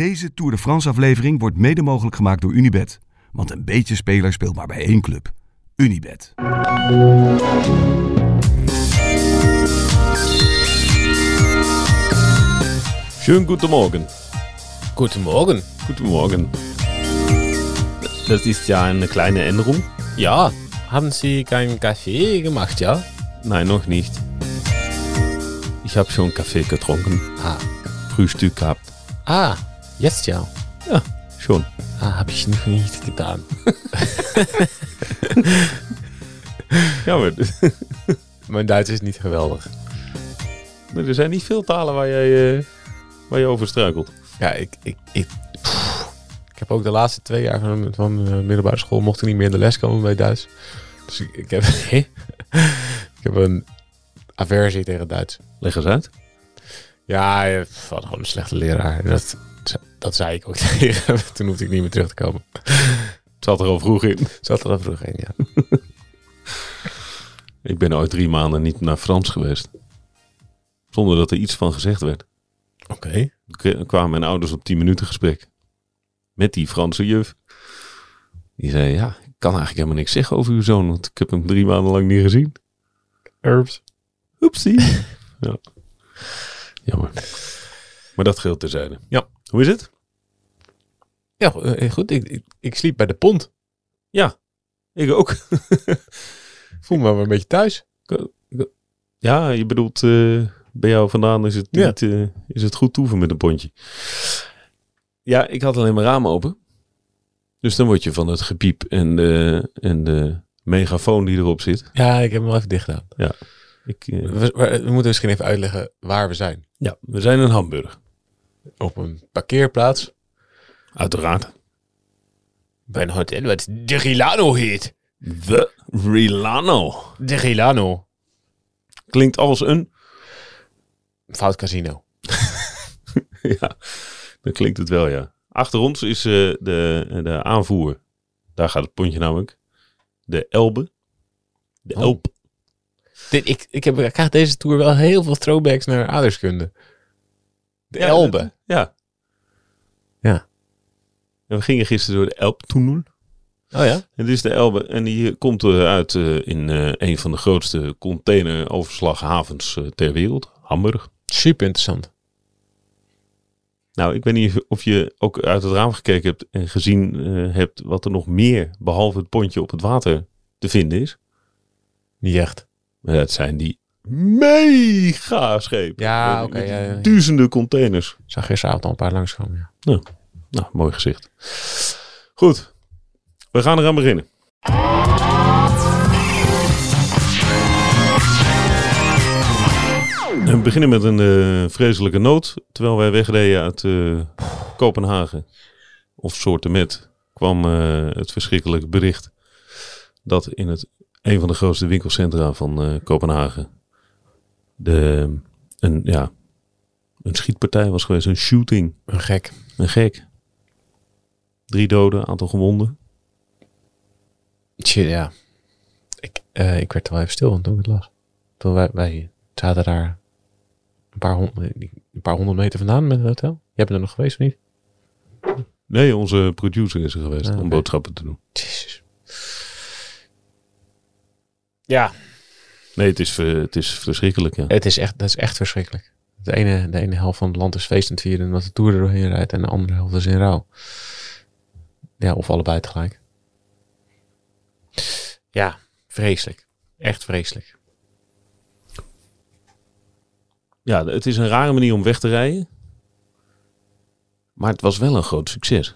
Deze Tour de France aflevering wordt mede mogelijk gemaakt door Unibet. Want een beetje speler speelt maar bij één club. Unibet. Schönen guten Morgen. Guten Morgen. Guten Morgen. Das ist ja eine kleine Änderung. Ja, haben Sie keinen Kaffee gemacht, ja? Nein, noch nicht. Ich habe schon Kaffee getrunken. Ah, Frühstück gehabt. ah jetzt ja. Ja, schon. Ah, habe ich noch nicht getan. Ja, maar Mijn Duits is niet geweldig. maar er zijn niet veel talen waar, jij, eh, waar je over struikelt. Ja, ik, ik, ik, pff. ik heb ook de laatste twee jaar van, van de middelbare school mocht ik niet meer in de les komen bij Duits. Dus ik, ik heb, ik heb een aversie tegen Duits. Leg eens uit. Ja, ik had gewoon een slechte leraar. Dat, dat zei ik ook tegen hem. Toen hoefde ik niet meer terug te komen. Het zat er al vroeg in. Zat er al vroeg in, ja. Ik ben ooit drie maanden niet naar Frans geweest. Zonder dat er iets van gezegd werd. Oké. K- kwamen mijn ouders op 10 minuten gesprek. Met die Franse juf. Die zei, ja, ik kan eigenlijk helemaal niks zeggen over uw zoon. Want ik heb hem drie maanden lang niet gezien. Herbs. Oepsie. ja. Jammer. Maar dat geldt terzijde. Ja. Hoe is het? Ja, eh, goed. Ik, ik, ik sliep bij de pont. Ja, ik ook. Voel me wel een beetje thuis. Ja, je bedoelt, eh, bij jou vandaan is het, Ja. niet, eh, is het goed toeven met een pontje. Ja, ik had alleen mijn raam open. Dus dan word je van het gepiep en de, en de megafoon die erop zit. Ja, ik heb hem wel even dicht gedaan. Ik, eh, We, we- we moeten misschien even uitleggen waar we zijn. ja, we zijn in Hamburg. Op een parkeerplaats. Uiteraard. Bij een hotel wat De Rilano heet. The Rilano. De Rilano. Klinkt als een... Fout casino. ja, dan klinkt het wel, ja. Achter ons is eh, de, de aanvoer. Daar gaat het pontje namelijk. De Elbe. De Oh. Elb. Dit, ik, ik, heb, ik krijg deze tour wel heel veel throwbacks naar aardrijkskunde. De Ja, Elbe. dat- Ja. Ja. En we gingen gisteren door de Elbtunnel. Oh ja? Het is de Elbe en die komt uit eh, in eh, een van de grootste containeroverslaghavens eh, ter wereld. Hamburg. Super interessant. Nou, ik weet niet of je ook uit het raam gekeken hebt en gezien hebt wat er nog meer, behalve het pontje op het water, te vinden is. Niet echt. Maar dat zijn die mega schepen. Ja, oké, ja, ja. Duizenden containers. Ik zag gisteravond al een paar langskomen. Ja. Nou, mooi gezicht. Goed, we gaan eraan beginnen. En we beginnen met een eh, vreselijke noot. Terwijl wij wegreden uit eh, Kopenhagen, of soorten met, kwam eh, het verschrikkelijke bericht dat in het, een van de grootste winkelcentra van Kopenhagen de, een, ja, een schietpartij was geweest, een shooting. Een gek. Een gek. Drie doden, aantal gewonden. Shit, ja. Ik, eh, ik werd er wel even stil van toen ik het las. Toen wij, wij zaten daar een paar, honderd, een paar honderd meter vandaan met het hotel. Jij bent er nog geweest of niet? Nee, onze producer is er geweest Ah, om boodschappen te doen. Jezus. Ja, Nee, het is, eh, het is verschrikkelijk, ja. het is echt, dat is echt verschrikkelijk. De ene, de ene helft van het land is feestend vieren omdat de Tour er doorheen rijdt. En de andere helft is in rouw. Ja, of allebei tegelijk. Ja, vreselijk. Echt vreselijk. Ja, het is een rare manier om weg te rijden. Maar het was wel een groot succes.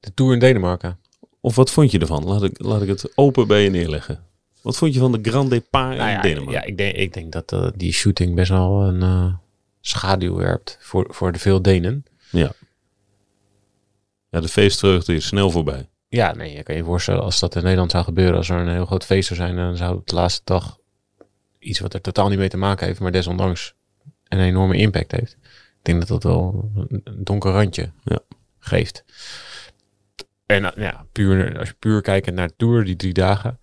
De Tour in Denemarken. Of wat vond je ervan? Laat ik, laat ik het open bij je neerleggen. Wat vond je van de Grand Départ Nou in ja, Denemarken? ja ik, denk, ik denk dat eh, die shooting best wel een eh, schaduw werpt voor, voor de veel Denen. Ja. Ja, de feestvreugde is snel voorbij. Ja, nee, je kan je voorstellen als dat in Nederland zou gebeuren, als er een heel groot feest zou zijn, dan zou het de laatste dag iets wat er totaal niet mee te maken heeft, maar desondanks een enorme impact heeft. Ik denk dat dat wel een donker randje Ja. geeft. En eh, ja, puur, als je puur kijkt naar de Tour, die drie dagen.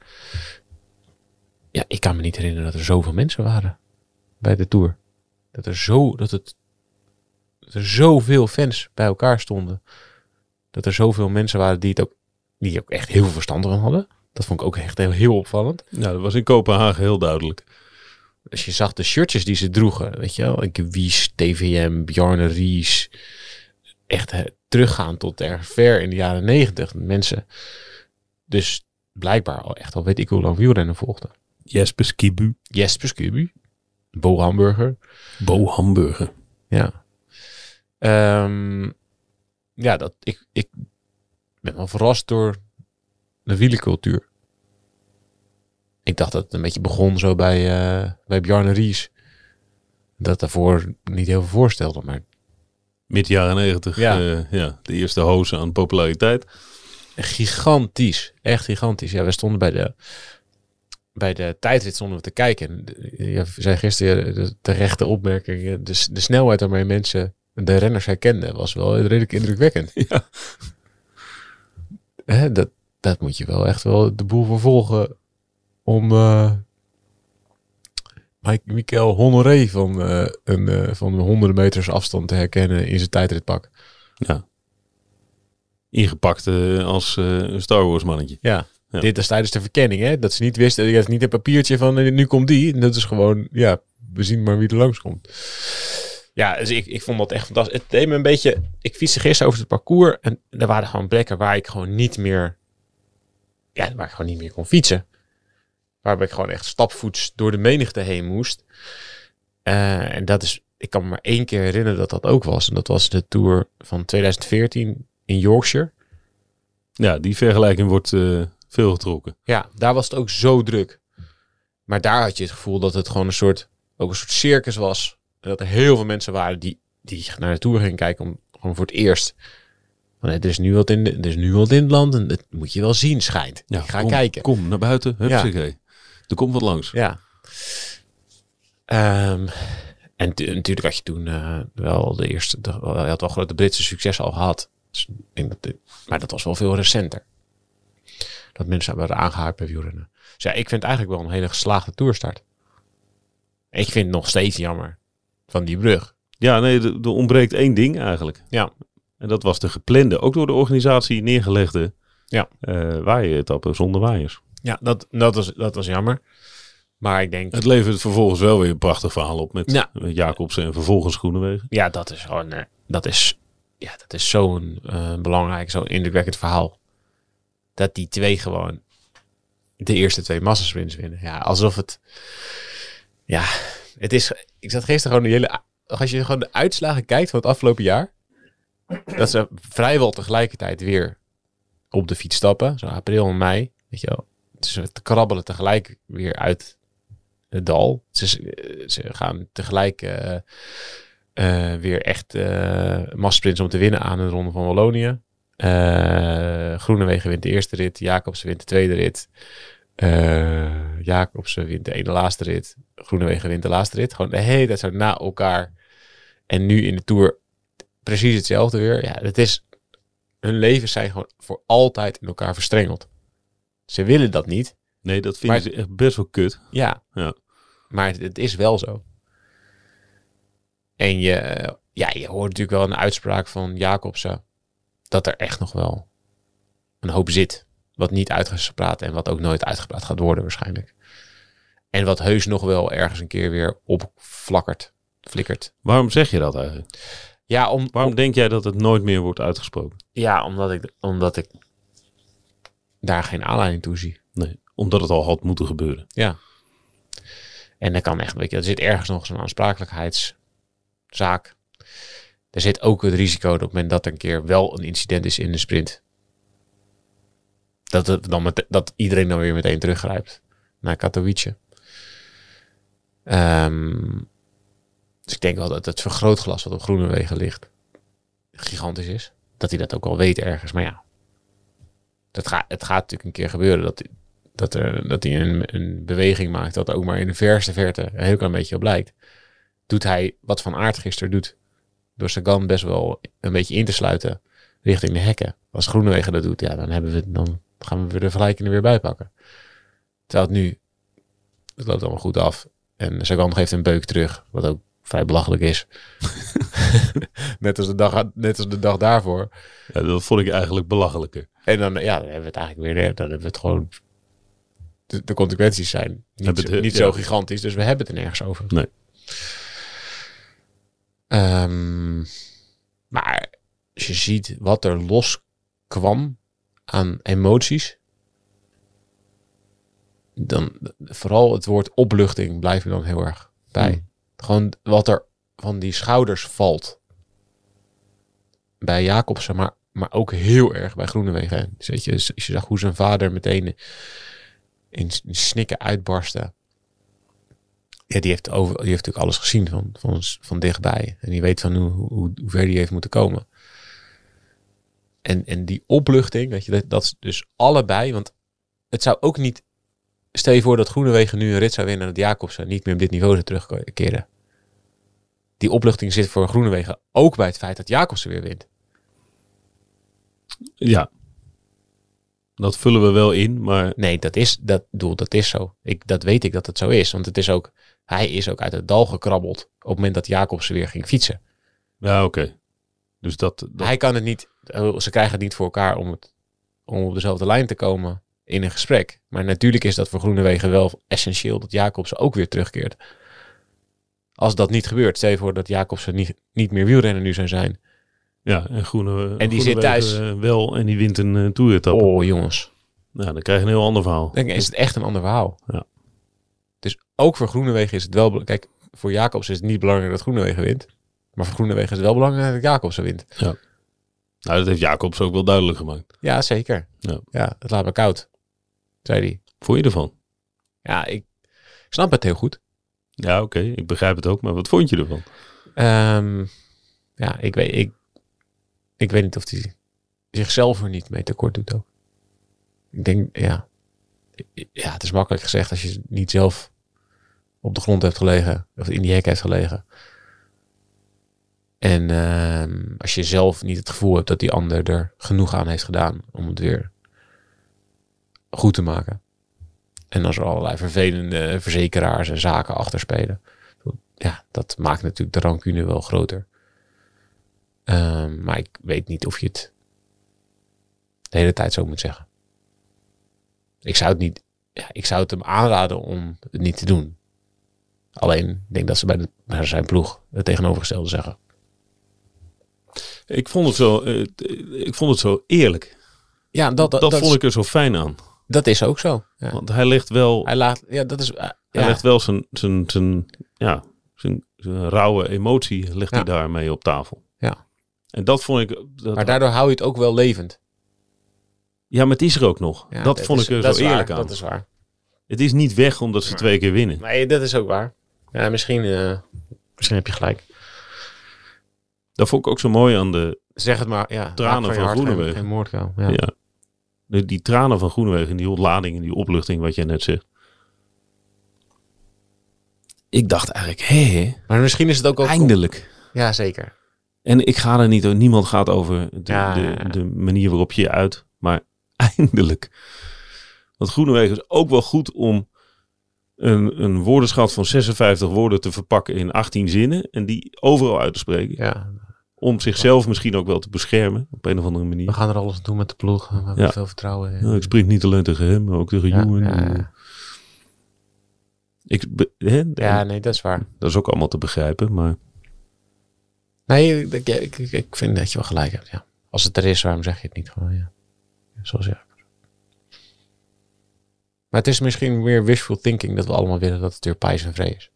Ja, ik kan me niet herinneren dat er zoveel mensen waren bij de Tour. Dat er zo, dat het dat er zoveel fans bij elkaar stonden. Dat er zoveel mensen waren die het ook, die ook echt heel veel verstand van hadden. Dat vond ik ook echt heel, heel opvallend. Ja, dat was in Kopenhagen heel duidelijk. Als je zag de shirtjes die ze droegen, weet je wel. Ik Wies, TVM, Bjarne Ries. Echt hè, teruggaan tot erg ver in de jaren negentig. Mensen dus blijkbaar al echt al weet ik hoe lang wielrennen volgden. Jesper Skibu. Jesper Skubu. Bo Hamburger. Bo Hamburger. Ja. Ehm, ja, dat, ik, ik ben wel verrast door de wielencultuur. Ik dacht dat het een beetje begon zo bij, eh bij Bjarne Ries. Dat daarvoor niet heel veel voorstelde, maar Mid jaren negentig. Ja. Ja. ja, de eerste hoze aan populariteit. gigantisch. Echt gigantisch. Ja, we stonden bij de, bij de tijdrit stonden we te kijken. En de- Je zei gisteren de terechte opmerking. eh, De, de snelheid waarmee mensen de renners herkenden was wel redelijk indrukwekkend. Ja. Hè, dat, dat moet je wel echt wel de boel vervolgen om eh Mike- Michael Honoré van, eh, een, eh, van honderden meters afstand te herkennen in zijn tijdritpak. Ja. Ingepakt eh, als eh, een Star Wars mannetje. Ja. Ja. Dit is tijdens de verkenning, hè? Dat ze niet wisten, je hebt niet een papiertje van eh, nu komt die. Dat is gewoon, ja, we zien maar wie er langskomt. Ja, dus ik, ik vond dat echt fantastisch. Het deed me een beetje, ik fietste gisteren over het parcours en er waren gewoon plekken waar ik gewoon niet meer, ja, waar ik gewoon niet meer kon fietsen. Waarbij ik gewoon echt stapvoets door de menigte heen moest. Eh, en dat is, ik kan me maar één keer herinneren dat dat ook was. En dat was de Tour van 2014 in Yorkshire. Ja, die vergelijking wordt eh, veel getrokken. Ja, daar was het ook zo druk. Maar daar had je het gevoel dat het gewoon een soort, ook een soort circus was. En dat er heel veel mensen waren die, die naar de Tour gingen kijken om gewoon voor het eerst. Van, er, is nu wat in de, er is nu wat in het land en dat moet je wel zien, schijnt. Ja, ga kom, kijken. Kom naar buiten. Hupsakee. Er komt wat langs. Ja. Ehm, en tu- natuurlijk had je toen eh, wel de eerste, de, je had wel grote Britse succes al gehad. Dus maar dat was wel veel recenter. Dat mensen werden aangehaakt bij wielrennen. Dus ja, ik vind het eigenlijk wel een hele geslaagde toerstart. Ik vind het nog steeds jammer van die brug. Ja, nee, er ontbreekt één ding eigenlijk. Ja. En dat was de geplande, ook door de organisatie neergelegde Ja. eh waaieretappe zonder waaiers. Ja, dat, dat, was, dat was jammer. Maar ik denk, Het levert vervolgens wel weer een prachtig verhaal op met, Ja. met Jacobsen en vervolgens Groenewegen. ja, dat is gewoon, eh, dat is, ja, dat is zo'n eh, belangrijk, zo'n indrukwekkend verhaal. Dat die twee gewoon de eerste twee massasprints winnen. Ja, alsof het, ja, het is, ik zat gisteren gewoon de hele, als je gewoon de uitslagen kijkt van het afgelopen jaar, dat ze vrijwel tegelijkertijd weer op de fiets stappen, zo april en mei, weet je wel. Ze krabbelen tegelijk weer uit het dal. Ze, gaan tegelijk eh, eh, weer echt massprints om te winnen aan de Ronde van Wallonië. Eh Groenewegen wint de eerste rit. Jacobsen wint de tweede rit. Eh Jacobsen wint de ene laatste rit. Groenewegen wint de laatste rit. Gewoon de hele tijd zo na elkaar. En nu in de Tour precies hetzelfde weer. Ja, het is... Hun levens zijn gewoon voor altijd in elkaar verstrengeld. Ze willen dat niet. Nee, dat vinden ze echt best wel kut. Ja. Ja. Maar het, het is wel zo. En je, ja, je hoort natuurlijk wel een uitspraak van Jacobsen. Dat er echt nog wel een hoop zit. Wat niet uitgepraat en wat ook nooit uitgepraat gaat worden waarschijnlijk. En wat heus nog wel ergens een keer weer opflakkert, flikkert. Waarom zeg je dat eigenlijk? Ja, om, Waarom denk jij dat het nooit meer wordt uitgesproken? ja omdat, ik, omdat ik daar geen aanleiding toe zie. Nee, omdat het al had moeten gebeuren. Ja. En er kan echt, weet je, er zit ergens nog zo'n aansprakelijkheidszaak. Er zit ook het risico dat op het moment dat er een keer wel een incident is in de sprint. Dat, het dan met, dat iedereen dan weer meteen teruggrijpt naar Katowice. Ehm, dus ik denk wel dat het vergrootglas wat op Groenewegen ligt gigantisch is. Dat hij dat ook al weet ergens. Maar ja, dat gaat, het gaat natuurlijk een keer gebeuren dat, dat, er, dat hij een, een beweging maakt dat ook maar in de verste verte een heel klein beetje op lijkt. Doet hij wat Van Aert gisteren doet, door Sagan best wel een beetje in te sluiten richting de hekken. Als Groenewegen dat doet, ja, dan, hebben we, dan gaan we de vergelijking er weer bij pakken. Terwijl het nu, het loopt allemaal goed af. En Sagan geeft een beuk terug, wat ook vrij belachelijk is. net, als de dag, net als de dag daarvoor. Ja, dat vond ik eigenlijk belachelijker. En dan, ja, dan hebben we het eigenlijk weer, dan hebben we het gewoon, de, de consequenties zijn niet, zo, niet ja. zo gigantisch, dus we hebben het er nergens over. Nee. Ehm, maar als je ziet wat er los kwam aan emoties, dan vooral het woord opluchting blijft me dan heel erg bij. Hmm. Gewoon wat er van die schouders valt. Bij Jacobsen, maar, maar ook heel erg bij Groenewegen. Dus weet je, als je zag hoe zijn vader meteen in, in snikken uitbarstte. Ja, die heeft, over, die heeft natuurlijk alles gezien van, van, van dichtbij. En die weet van hoe, hoe, hoe ver die heeft moeten komen. En, en die opluchting, weet je, dat, dat is dus allebei. Want het zou ook niet... Stel je voor dat Groenewegen nu een rit zou winnen... en dat Jacobsen niet meer op dit niveau zou terugkeren. Die opluchting zit voor Groenewegen ook bij het feit dat Jacobsen weer wint. Ja. Dat vullen we wel in, maar Nee, dat is, dat, doel, dat is zo. Ik, dat weet ik dat het zo is. Want het is ook, hij is ook uit het dal gekrabbeld op het moment dat Jacobsen weer ging fietsen. ja, oké. Dus dat, dat Hij kan het niet, ze krijgen het niet voor elkaar om, het, om op dezelfde lijn te komen in een gesprek. Maar natuurlijk is dat voor Groenewegen wel essentieel dat Jacobsen ook weer terugkeert. Als dat niet gebeurt, stel je voor dat Jacobsen niet, niet meer wielrenner nu zou zijn. ja, en Groene, En die zit thuis. eh, wel en die wint een uh, toeretappe. Oh jongens, Nou, dan krijg je een heel ander verhaal. dan is het echt een ander verhaal. Ja. Dus ook voor Groenewegen is het wel... Kijk, voor Jacobsen is het niet belangrijk dat Groenewegen wint. Maar voor Groenewegen is het wel belangrijk dat Jacobsen wint. Nou, dat heeft Jacobs ook wel duidelijk gemaakt. Ja, zeker. Ja. ja het laat me koud, zei hij. Vond je ervan? Ja, ik snap het heel goed. Ja, oké. Ik begrijp het ook. Maar wat vond je ervan? Ehm, ja, ik weet, ik, ik weet niet of hij zichzelf er niet mee tekort doet ook. Ik denk, ja. Ja, het is makkelijk gezegd als je niet zelf op de grond hebt gelegen. Of in die hek heeft gelegen. En ehm, als je zelf niet het gevoel hebt dat die ander er genoeg aan heeft gedaan om het weer goed te maken. En als er allerlei vervelende verzekeraars en zaken achter spelen. Ja, dat maakt natuurlijk de rancune wel groter. Ehm, maar ik weet niet of je het de hele tijd zo moet zeggen. Ik zou het niet. Ja, ik zou het hem aanraden om het niet te doen. Alleen, ik denk dat ze bij, de, bij zijn ploeg het tegenovergestelde zeggen. Ik vond het zo, eh, ik vond het zo eerlijk. Ja, dat, Dat, dat, vond ik er zo fijn aan. dat is ook zo. Ja. Want hij legt wel, Hij laat, ja, dat is. eh, hij ja. legt wel zijn, zijn, zijn, ja, zijn, zijn rauwe emotie legt Ja. hij daarmee op tafel. Ja. En dat vond ik. Dat, Maar daardoor hou je het ook wel levend. ja, maar het is er ook nog. Dat vond is- ik er zo waar, eerlijk aan. Dat is waar. Het is niet weg omdat ze twee keer winnen. Nee, dat is ook waar. Ja, misschien, eh, misschien heb je gelijk. Dat vond ik ook zo mooi aan de, Zeg het maar. Ja, Tranen van geen- Groenewegen. Geen moordkuil. Ja. ja. de, die tranen van Groenewegen en die ontlading en die opluchting wat jij net zegt. Ik dacht eigenlijk, hé, Maar misschien is het ook... ook eindelijk. Ja, zeker. En ik ga er niet, niemand gaat over de, Ja, de, ja, ja. de manier waarop je je uit, maar eindelijk. Want Groenewegen is ook wel goed om een, een woordenschat van 56 woorden te verpakken in 18 zinnen en die overal uit te spreken. Ja, Om zichzelf misschien ook wel te beschermen op een of andere we manier. gaan er alles aan doen met de ploeg. We hebben Ja. veel vertrouwen in. Nou, ik sprint niet alleen tegen hem, maar ook tegen ja, Johan. ja. Ik, Ja, nee, dat is waar. Dat is ook allemaal te begrijpen, maar Nee, ik, ik, ik, ik vind dat je wel gelijk hebt, ja. Als het er is, waarom zeg je het niet gewoon, ja. Zoals ja. Maar het is misschien meer wishful thinking dat we allemaal willen dat het weer pijs en vree is.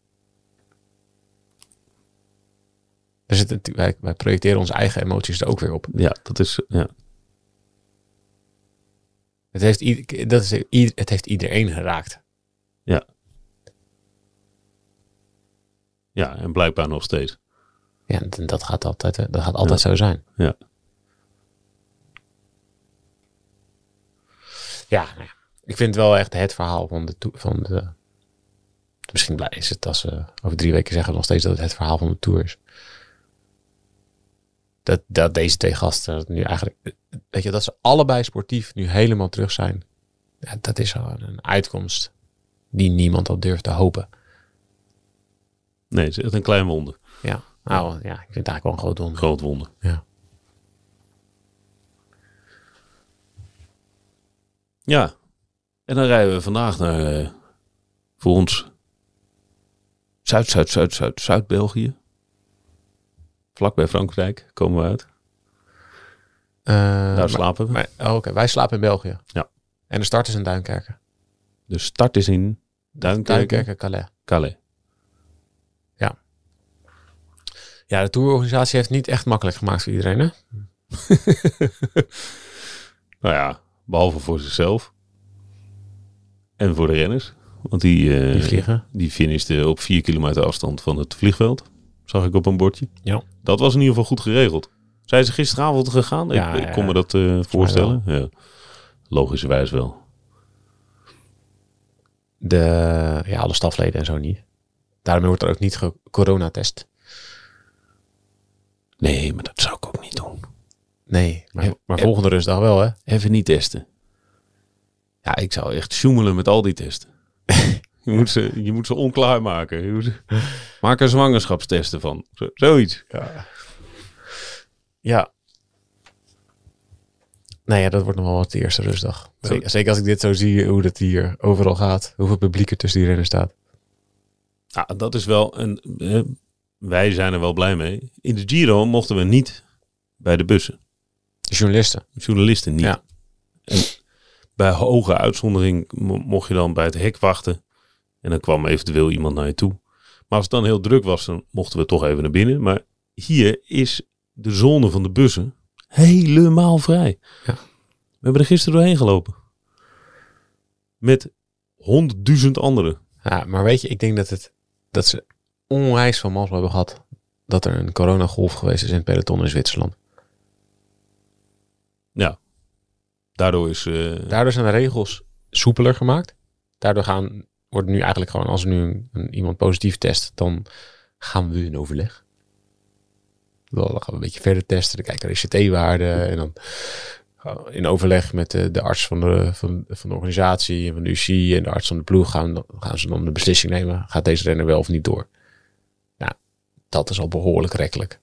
Dus het, wij, wij projecteren onze eigen emoties er ook weer op. ja, dat is, ja. Het heeft, dat is, het heeft iedereen geraakt. ja, en blijkbaar nog steeds. Ja, en dat gaat altijd, dat gaat altijd zo zijn. Ja. Ja, nou ja, ik vind het wel echt het verhaal van de... Van de misschien blij is het als we over drie weken zeggen nog steeds dat het het verhaal van de Tour is. Dat, dat deze twee gasten nu eigenlijk... Weet je, dat ze allebei sportief nu helemaal terug zijn. Ja, dat is gewoon een uitkomst die niemand had durft te hopen. Nee, het is echt een klein wonder. Ja. Nou ja, ik vind het eigenlijk wel een groot wonder. Groot wonder. Ja. Ja. En dan rijden we vandaag naar, eh, voor ons, Zuid, Zuid, Zuid, Zuid, Zuid-België. Vlak bij Frankrijk komen we uit. Eh, Daar maar- slapen we. oh, Oké, wij slapen in België. Ja. En de start is in Duinkerken. De start is in Duinkerken, Duinkerken, Calais. Calais. Ja, de tourorganisatie heeft niet echt makkelijk gemaakt voor iedereen, hè? Nou ja, behalve voor zichzelf. En voor de renners. Want die, eh, Die vliegen. die op vier kilometer afstand van het vliegveld. Zag ik op een bordje. Ja. Dat was in ieder geval goed geregeld. Zijn ze gisteravond gegaan? Ja, ik, kon me dat eh, voorstellen. Ja. Logischerwijs wel. De, ja, alle stafleden en zo niet. Daarom wordt er ook niet gecoronatest. Nee, maar dat zou ik ook niet doen. Nee, maar, maar volgende rustdag wel, hè? Even niet testen. Ja, ik zou echt sjoemelen met al die testen. je, moet ze, je moet ze onklaar maken. Maak er zwangerschapstesten van. Zo- zoiets. Ja. Nee, ja, dat wordt nog wel wat de eerste rustdag. Zeker, zeker als ik dit zo zie, hoe dat hier overal gaat. Hoeveel publiek er tussen die renners staat. Ja, dat is wel een. eh, wij zijn er wel blij mee. In de Giro mochten we niet bij de bussen. De journalisten. Journalisten niet. Ja. En bij hoge uitzondering mo- mocht je dan bij het hek wachten. En dan kwam eventueel iemand naar je toe. Maar als het dan heel druk was, dan mochten we toch even naar binnen. Maar hier is de zone van de bussen helemaal vrij. Ja. We hebben er gisteren doorheen gelopen. Met honderdduizend anderen. Ja, maar weet je, ik denk dat, het, dat ze onwijs van mazzel hebben gehad dat er een coronagolf geweest is in het peloton in Zwitserland. Ja. Daardoor is... eh, Daardoor zijn de regels soepeler gemaakt. Daardoor gaan, wordt nu eigenlijk gewoon, als er nu een, iemand positief test, dan gaan we in overleg. Dan gaan we een beetje verder testen, dan kijken naar de CT-waarde en dan we in overleg met de, de arts van de, van, van de organisatie en van de UCI en de arts van de ploeg gaan, gaan ze dan de beslissing nemen. Gaat deze renner wel of niet door? Nou, dat is al behoorlijk rekkelijk.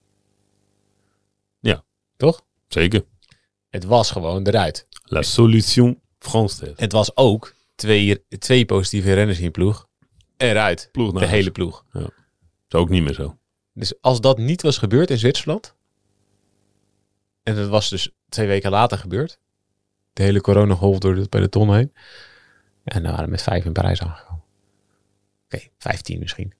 Ja. Toch? zeker. Het was gewoon eruit. La solution française. Het was ook twee, twee positieve renners in je ploeg. Eruit. Ploeg De hele ploeg. is ook niet meer zo. Dus als dat niet was gebeurd in Zwitserland. En dat was dus twee weken later gebeurd. De hele coronagolf door het peloton heen. En dan waren we met vijf in Parijs aangekomen. Oké, vijftien misschien.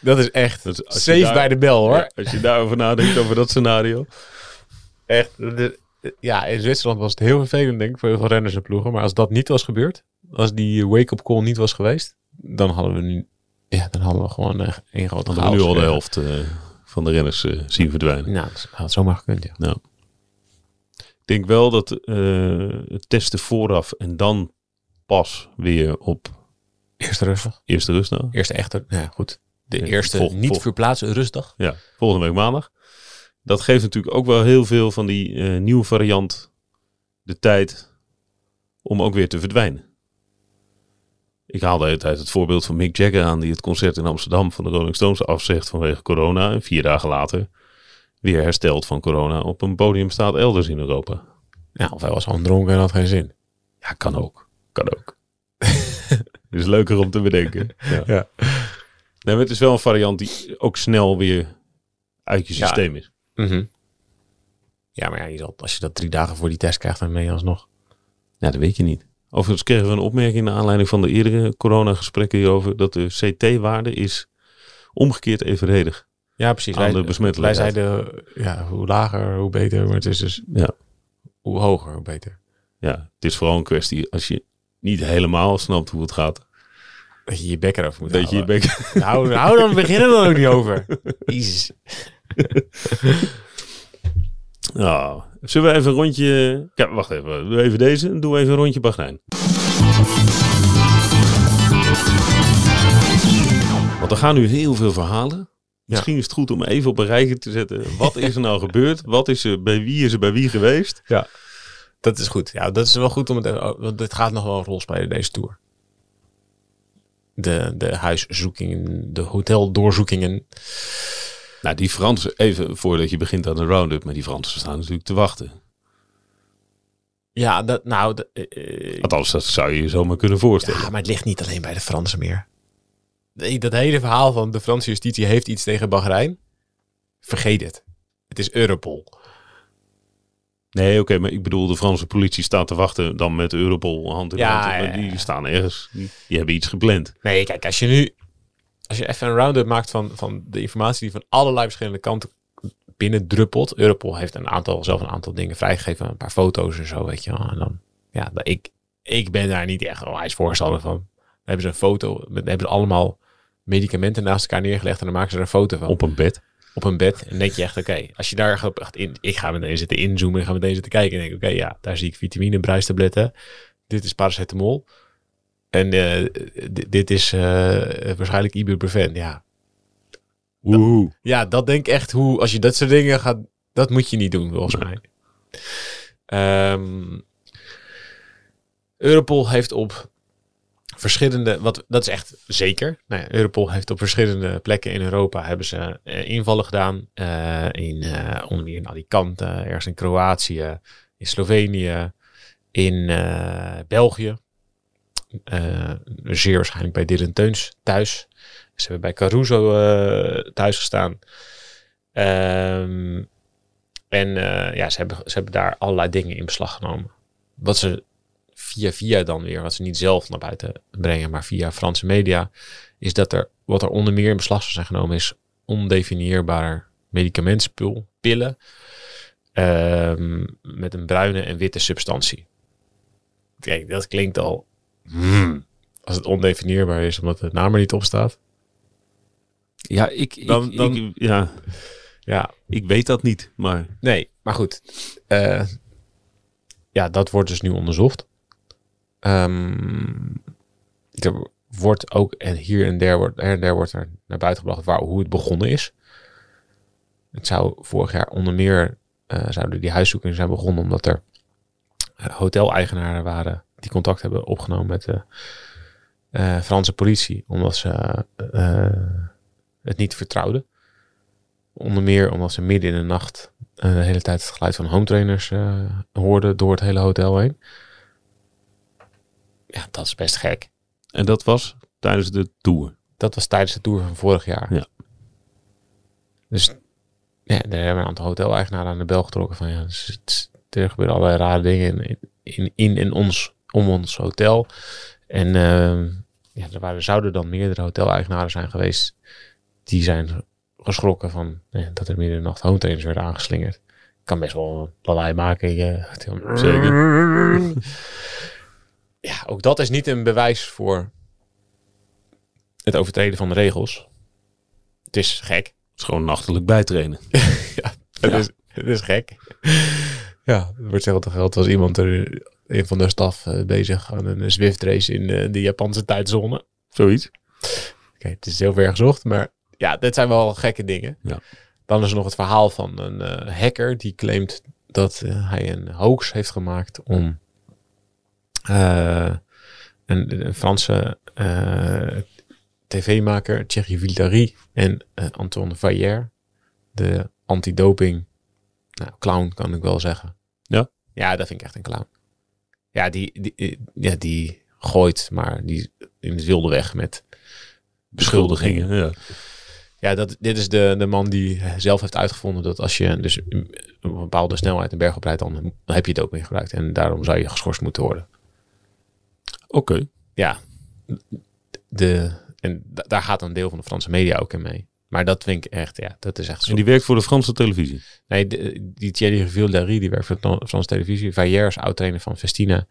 Dat is echt Dat is- safe daar- bij de bel hoor. Ja, als je daarover nadenkt, over dat scenario. Echt. de- ja, in Zwitserland was het heel vervelend, denk ik, voor heel veel renners en ploegen. Maar als dat niet was gebeurd, als die wake-up call niet was geweest, dan hadden we nu, ja, dan hadden we gewoon eh, één grote we nu al de chaos. helft eh, van de renners eh, zien verdwijnen. Nou, dat had zomaar gekund, ja. Ik denk wel dat het testen vooraf en dan pas weer op Eerste rustdag. eerste rustdag. Eerste echte, nou ja, goed. De eerste vol- niet vol- verplaatsen rustdag. Ja, volgende week maandag. Dat geeft natuurlijk ook wel heel veel van die eh, nieuwe variant de tijd om ook weer te verdwijnen. Ik haal de hele tijd het voorbeeld van Mick Jagger aan die het concert in Amsterdam van de Rolling Stones afzegt vanwege corona. En vier dagen later weer hersteld van corona op een podium staat elders in Europa. Ja, of hij was gewoon dronken en had geen zin. Ja, kan ook. Kan ook. is leuker om te bedenken. Ja. Ja. Nee, maar het is wel een variant die ook snel weer uit je Ja. systeem is. Mhm. Ja, maar ja, je zal, als je dat drie dagen voor die test krijgt, dan ben je alsnog. Ja, dat weet je niet. Overigens kregen we een opmerking naar aanleiding van de eerdere coronagesprekken hierover. Dat de CT-waarde is omgekeerd evenredig. Ja, precies. Aan de Wij, besmettelijkheid. wij zeiden, ja, hoe lager, hoe beter. Maar het is dus, Ja. hoe hoger, hoe beter. Ja, het is vooral een kwestie als je niet helemaal snapt hoe het gaat. Dat je je bek erover moet Dat je je bek... Nou, nou, dan beginnen we er ook niet over. Jezus. Nou, zullen we even een rondje... Kijk, wacht even. Doe even deze en doe even een rondje Bahrein. Want er gaan nu heel veel verhalen. Misschien is het goed om even op een rijtje te zetten. Wat is er nou gebeurd? Wat is er, bij wie is er bij wie geweest? Dat is goed. Ja, dat is wel goed om het. Want dit gaat nog wel een rol spelen, deze Tour. De, de huiszoekingen, de hoteldoorzoekingen. Nou, die Fransen, even voordat je begint aan de round-up, maar die Fransen staan natuurlijk te wachten. Ja, dat, nou, dat, eh, eh, Althans, dat zou je je zomaar kunnen voorstellen. ja, maar het ligt niet alleen bij de Fransen meer. Nee, dat hele verhaal van de Franse justitie heeft iets tegen Bahrein. Vergeet het. Het is Europol. Nee, oké, maar ik bedoel, de Franse politie staat te wachten dan met Europol hand in Ja, hand. ja, die staan ergens, die, die hebben iets gepland. Nee, kijk, als je nu als je even een round-up maakt van, van de informatie die van allerlei verschillende kanten binnen druppelt. Europol heeft een aantal, zelf een aantal dingen vrijgegeven, een paar foto's en zo, weet je wel. En dan, ja, ik, ik ben daar niet echt onwijs voorstander van. Dan hebben ze een foto, dan hebben ze allemaal medicamenten naast elkaar neergelegd en dan maken ze er een foto van. Op een bed. Op een bed. En denk je echt, oké, als je daar gaat echt in, ik ga meteen zitten inzoomen, ik ga meteen zitten kijken. En denk, oké, ja, daar zie ik vitamine, bruistabletten. Dit is paracetamol. En eh, dit is eh, waarschijnlijk ibuprofen. Ja. Woehoe. ja, dat denk ik echt hoe, als je dat soort dingen gaat, dat moet je niet doen, volgens mij. Ehm, Europol heeft op verschillende, wat, dat is echt zeker. Nou ja, Europol heeft op verschillende plekken in Europa hebben ze eh, invallen gedaan. Eh, in, eh, onder meer in Alicante, ergens in Kroatië, in Slovenië, in België. Zeer waarschijnlijk bij Dylan Teuns thuis. Ze hebben bij Caruso thuis gestaan. Ehm, en ja, ze hebben, ze hebben daar allerlei dingen in beslag genomen. Wat ze via via dan weer, wat ze niet zelf naar buiten brengen, maar via Franse media, is dat er, wat er onder meer in beslag zou zijn genomen, is ondefinieerbaar medicamentenspul, pillen, ehm, met een bruine en witte substantie. Kijk, dat klinkt al, hmm, als het ondefinieerbaar is, omdat het naam er niet op staat. Ja, ik, ik, Dan- dan- ik, ja, Ja, ik weet dat niet, maar Nee, maar goed. Eh, ja, dat wordt dus nu onderzocht. Ehm, er wordt ook, en hier en der wordt, en der wordt er naar buiten gebracht waar, hoe het begonnen is. Het zou vorig jaar onder meer, eh, zouden die huiszoekingen zijn begonnen omdat er eh, hoteleigenaren waren die contact hebben opgenomen met de eh, Franse politie, omdat ze het niet vertrouwden. Onder meer omdat ze midden in de nacht de hele tijd het geluid van home trainers hoorden door het hele hotel heen. Ja, dat is best gek. En dat was tijdens de tour. Dat was tijdens de tour van vorig jaar. Ja. Dus ja, daar hebben een aantal hoteleigenaren aan de bel getrokken van ja, dus het, er gebeuren allerlei rare dingen in, in, in en ons, om ons hotel. En ehm, ja, er waren, zouden dan meerdere hoteleigenaren zijn geweest die zijn geschrokken van ja, dat er midden in de nacht home trainers werden aangeslingerd. Kan best wel een lawaai maken. je hotel. Zeker. Ja, ook dat is niet een bewijs voor het overtreden van de regels. Het is gek. Het is gewoon nachtelijk bijtrainen. ja, het, Ja. Is, het is gek. Ja, er wordt hetzelfde geld als iemand er een van de staf eh, bezig aan een Zwift race in eh, de Japanse tijdzone. Zoiets. Oké, het is heel ver gezocht, maar ja, dit zijn wel gekke dingen. Ja. Dan is er nog het verhaal van een eh, hacker die claimt dat hij een hoax heeft gemaakt om een, een Franse eh, tv-maker, Thierry Vildary en eh, Antoine Vaillère, de antidoping nou, clown kan ik wel zeggen. Ja? Ja, dat vind ik echt een clown. Ja, die, die, ja, die gooit maar die in het wilde weg met beschuldigingen. Ja. Ja, dat, dit is de, de man die zelf heeft uitgevonden dat als je dus een bepaalde snelheid een berg oprijdt, dan, heb je het ook mee gebruikt. En daarom zou je geschorst moeten worden. Oké. Ja, de, en da- daar gaat een deel van de Franse media ook in mee. Maar dat vind ik echt, ja, dat is echt zo. En die werkt voor de Franse televisie. Nee, de- die Thierry Vildary, die werkt voor de Fran- Franse televisie. Vaillère is oud-trainer van Festina.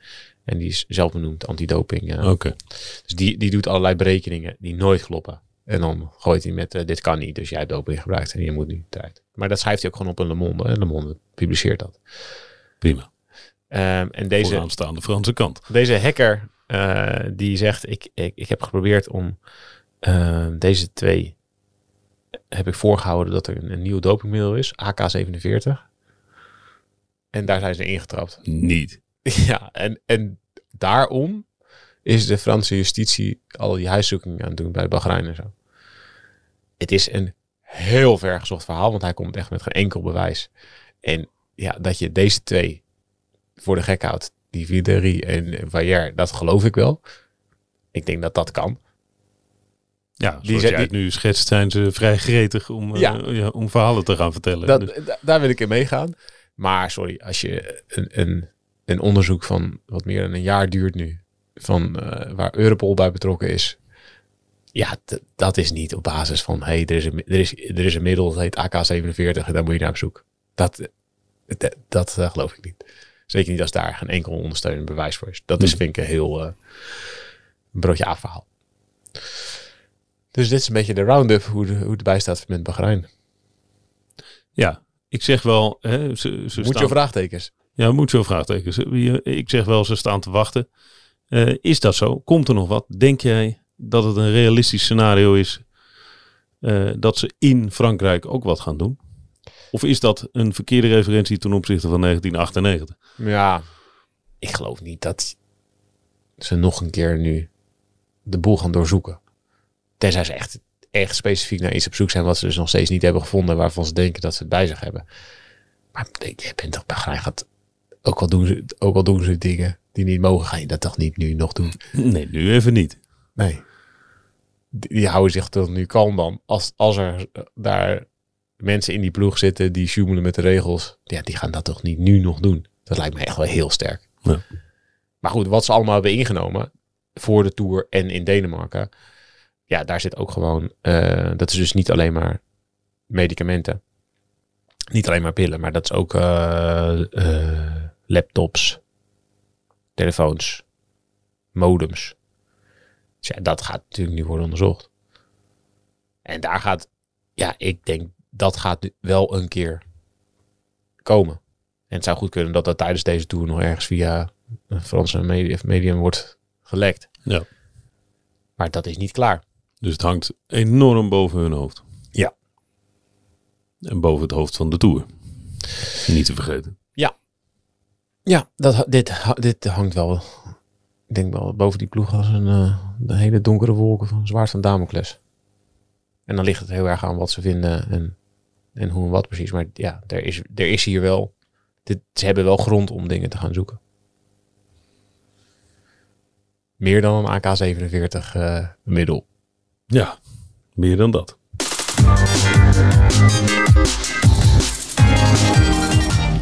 En die is zelf benoemd antidoping. eh. Oké. Dus die, die doet allerlei berekeningen die nooit kloppen. En dan gooit hij met, eh, dit kan niet, dus jij hebt doping gebruikt en je moet nu eruit. Maar dat schrijft hij ook gewoon op in Le Monde. En Le Monde publiceert dat. Prima. Ehm, en deze, Vooraanstaande Franse kant. deze hacker, eh, die zegt, ik, ik, ik heb geprobeerd om eh, deze twee, heb ik voorgehouden dat er een, een nieuw dopingmiddel is, AK-47. En daar zijn ze ingetrapt. Niet. Ja, en, en daarom is de Franse justitie al die huiszoekingen aan het doen bij Bahrein en zo. Het is een heel ver gezocht verhaal, want hij komt echt met geen enkel bewijs. En ja, dat je deze twee voor de gek houdt, die Videri en Vayer, dat geloof ik wel. Ik denk dat dat kan. Ja, zoals Die jij het nu schetst, zijn ze vrij gretig om, eh, Ja. ja, om verhalen te gaan vertellen. Dat, Dus- da- daar wil ik in meegaan. Maar sorry, als je een, een, een onderzoek van wat meer dan een jaar duurt nu, van eh, waar Europol bij betrokken is. Ja, dat is niet op basis van, hey, er is een, er is, er is een middel, dat heet AK-47 en daar moet je naar op zoek. Dat, dat, dat eh, geloof ik niet. Zeker niet als daar geen enkel ondersteunend bewijs voor is. Dat is, vind ik, een heel eh, een broodje af verhaal. Dus dit is een beetje de round-up hoe, de, hoe het erbij staat met Bahrein. ja, ik zeg wel... Hè, ze, ze Moet je vraagtekens? Ja, moet veel vraagtekens. Wie- Ik zeg wel, ze staan te wachten. Eh, is dat zo? Komt er nog wat? Denk jij dat het een realistisch scenario is eh, dat ze in Frankrijk ook wat gaan doen? Of is dat een verkeerde referentie ten opzichte van 1998? Ja, ik geloof niet dat ze nog een keer nu de boel gaan doorzoeken. Tenzij ze echt, echt specifiek naar iets op zoek zijn wat ze dus nog steeds niet hebben gevonden, waarvan ze denken dat ze het bij zich hebben. Maar ik je bent toch gaat, ook al, doen ze, ook al doen ze dingen die niet mogen, ga je dat toch niet nu nog doen? Nee, nu even niet. Nee. Die, die houden zich toch nu kalm dan. Als, als er daar mensen in die ploeg zitten die sjoemelen met de regels, ja, die gaan dat toch niet nu nog doen? Dat lijkt me echt wel heel sterk. Ja. Maar goed, wat ze allemaal hebben ingenomen voor de Tour en in Denemarken, ja, daar zit ook gewoon, eh, dat is dus niet alleen maar medicamenten. Niet alleen maar pillen, maar dat is ook eh, eh, laptops, telefoons, modems. Dus ja, dat gaat natuurlijk nu worden onderzocht. En daar gaat, ja, ik denk dat gaat wel een keer komen. En het zou goed kunnen dat dat tijdens deze tour nog ergens via een Franse medium wordt gelekt. Ja. Maar dat is niet klaar. Dus het hangt enorm boven hun hoofd. Ja. En boven het hoofd van de Tour. Niet te vergeten. Ja, dat, dit, dit hangt wel, ik denk wel, boven die ploeg als een eh, de hele donkere wolken van zwaard van Damocles. En dan ligt het heel erg aan wat ze vinden en, en hoe en wat precies. Maar ja, er is, er is hier wel, dit, ze hebben wel grond om dingen te gaan zoeken. Meer dan een AK-47 eh, middel. Ja, meer dan dat.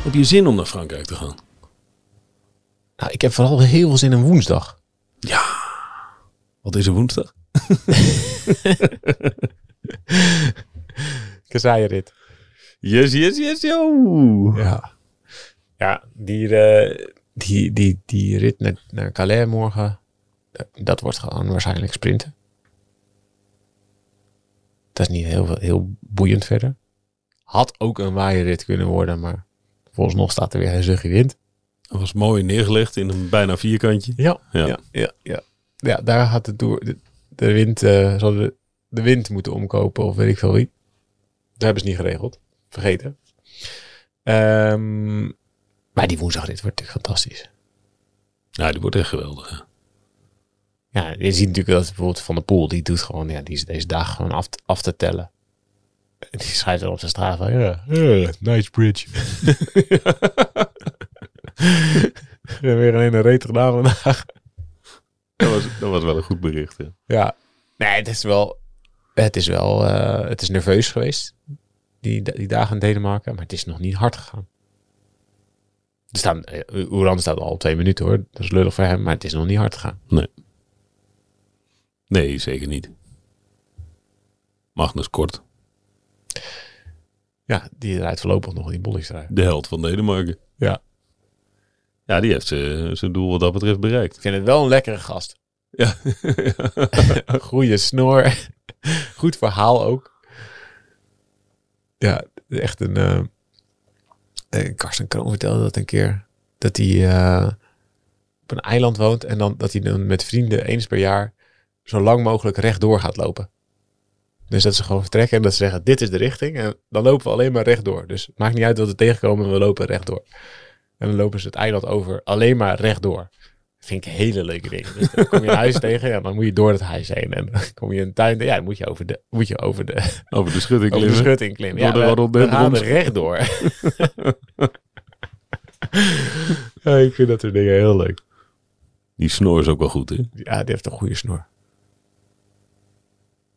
Heb je zin om naar Frankrijk te gaan? Nou, ik heb vooral heel veel zin in woensdag. Wat is er woensdag? Kasaaierit. Yes, yes, yes, yo! Ja. Ja, die, eh, die, die, die rit naar, naar Calais morgen, dat wordt gewoon waarschijnlijk sprinten. Dat is niet heel, veel- heel boeiend verder. Had ook een waaierrit kunnen worden, maar volgens nog staat er weer een zuchtje wind. Dat was mooi neergelegd in een bijna vierkantje. Ja, Ja. ja, ja. ja, ja. daar gaat het door. De, de wind, eh zal de, de wind moeten omkopen of weet ik veel wie. Dat hebben ze niet geregeld. Vergeten. Ehm, maar die woensdagrit wordt natuurlijk fantastisch. Ja, die wordt echt geweldig. hè. Ja, je ziet natuurlijk dat bijvoorbeeld Van der Poel, die doet gewoon, ja, die is deze dagen gewoon af, af te tellen. En die schrijft er op zijn straat van, ja, ja, nice bridge. We hebben weer een hele reet gedaan vandaag. Dat was, dat was wel een goed bericht. Ja. Ja, nee, het is wel, het is wel, eh, het is nerveus geweest, die, die dagen in Denemarken, maar het is nog niet hard gegaan. Er staan, eh, Oeran staat al twee minuten hoor, dat is lullig voor hem, maar het is nog niet hard gegaan. Nee, zeker niet. Magnus Kort, Ja, die rijdt voorlopig nog in die bollingsstrijd. de held van Denemarken. Ja. Ja, die heeft zijn zijn doel wat dat betreft bereikt. Ik vind het wel een lekkere gast. Ja. Goede snor. Goed verhaal ook. Ja, echt een... eh, Karsten Kroon vertelde dat een keer. Dat hij eh, op een eiland woont. En dan dat hij dan met vrienden eens per jaar zo lang mogelijk rechtdoor gaat lopen. Dus dat ze gewoon vertrekken en dat ze zeggen, dit is de richting. En dan lopen we alleen maar rechtdoor. Dus maakt niet uit wat we tegenkomen, we lopen rechtdoor. En dan lopen ze het eiland over alleen maar rechtdoor. Vind ik hele leuke dingen. Dus dan kom je een huis tegen, ja, dan moet je door het huis heen. En dan kom je een tuin, ja, dan moet je over de, moet je over de, Over de schutting over de klimmen. schutting klimmen. Ja, Door de we, gaan er rechtdoor. ja, ik vind dat soort dingen heel leuk. Die snor is ook wel goed, hè? Ja, die heeft een goede snor.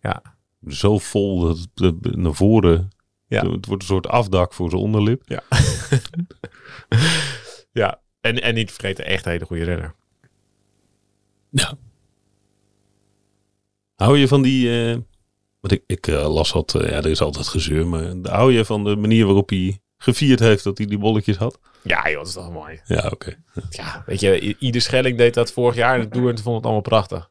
Ja, Zo vol dat het naar voren... Ja. Het wordt een soort afdak voor zijn onderlip. ja. ja. En, en niet vergeten, echt een hele goede renner. Ja. Hou je van die... eh want ik, ik eh, las wat... eh, ja, er is altijd gezeur. Maar hou je van de manier waarop hij gevierd heeft dat hij die bolletjes had? Ja, joh, dat is toch mooi. Ja, oké. Ja, weet je, Ieder Schelling deed dat vorig jaar en vond het allemaal prachtig.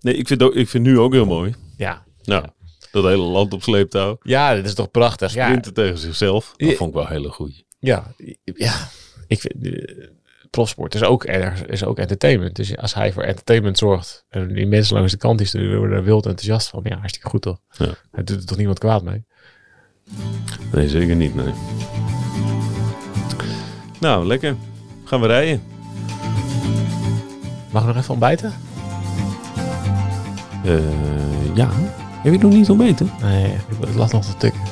Nee, ik vind, ook, ik vind nu ook heel mooi. Ja, Nou, dat hele land op sleeptouw. ja dat is toch prachtig. Ja, Sprinten tegen zichzelf. Dat Ja. vond ik wel een hele goeie. ja, ja. Ik vind, profsport is ook, erg, is ook entertainment. Dus als hij voor entertainment zorgt en die mensen langs de kant die sturen, worden er wild enthousiast van. Ja, hartstikke goed toch? Ja. Hij doet er toch niemand kwaad mee? Nee, zeker niet, nee. Nou, lekker. Gaan we rijden? Mag ik nog even ontbijten? Eh, ja. Heb je nog niet ontbeten? Nee, ik het lag nog te tikken.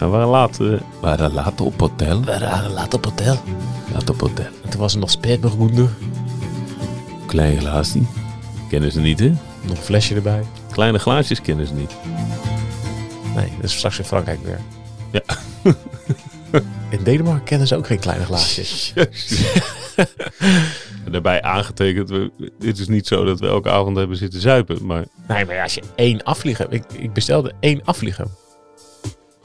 We waren laat, eh, we waren laat op hotel. We waren laat op hotel. Laat op hotel. En toen was er nog spätburgunder. Klein glaasje. Kennen ze niet, hè? Nog een flesje erbij. Kleine glaasjes kennen ze niet. Nee, dat is straks in Frankrijk weer. Ja. In Denemarken kennen ze ook geen kleine glaasjes. En daarbij aangetekend, we, dit is niet zo dat we elke avond hebben zitten zuipen. Maar Nee, maar als je één afvliegen... Ik, ik bestelde één afvliegen.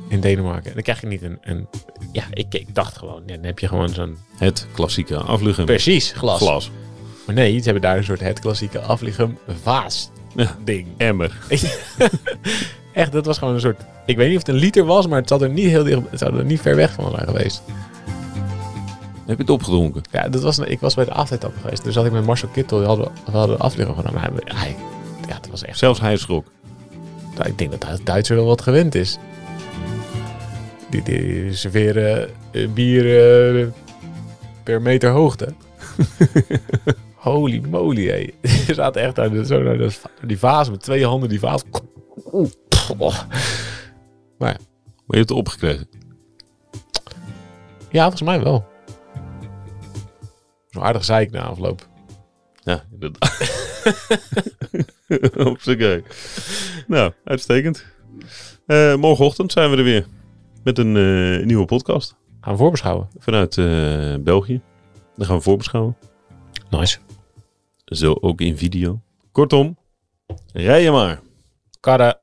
In Denemarken. En dan krijg je niet een... een ja, ik, ik dacht gewoon... Ja, dan heb je gewoon zo'n... het klassieke afvliegen. Precies, glas. Glas. Maar nee, ze hebben daar een soort het klassieke afvliegen vaas Ja. ding. Emmer. Echt, dat was gewoon een soort... Ik weet niet of het een liter was, maar het zat er niet heel dicht... Het zou er niet ver weg van zijn geweest. Heb je het opgedronken? Ja, dat was, ik was bij de afleidtappen geweest. Dus zat ik met Marcel Kittel. Die hadden, we hadden afvliegen genomen. Hij, hij, ja, het was echt... Zelfs hij schrok. Nou, ik denk dat de Duitser wel wat gewend is. Die, die serveren eh, bier eh, per meter hoogte. Holy moly, hé. Je zaten echt aan de, zo naar de, die vaas met twee handen die vaas. Oh. Maar ja, Maar je hebt het opgekregen. ja, volgens mij wel. Zo'n aardig zeik na afloop. Ja, inderdaad. Op z'n. Nou, uitstekend. Eh, morgenochtend zijn we er weer. Met een eh, nieuwe podcast. Gaan we voorbeschouwen. Vanuit eh, België. Dan gaan we voorbeschouwen. Nice. Zo ook in video. Kortom, rij je maar. Karre.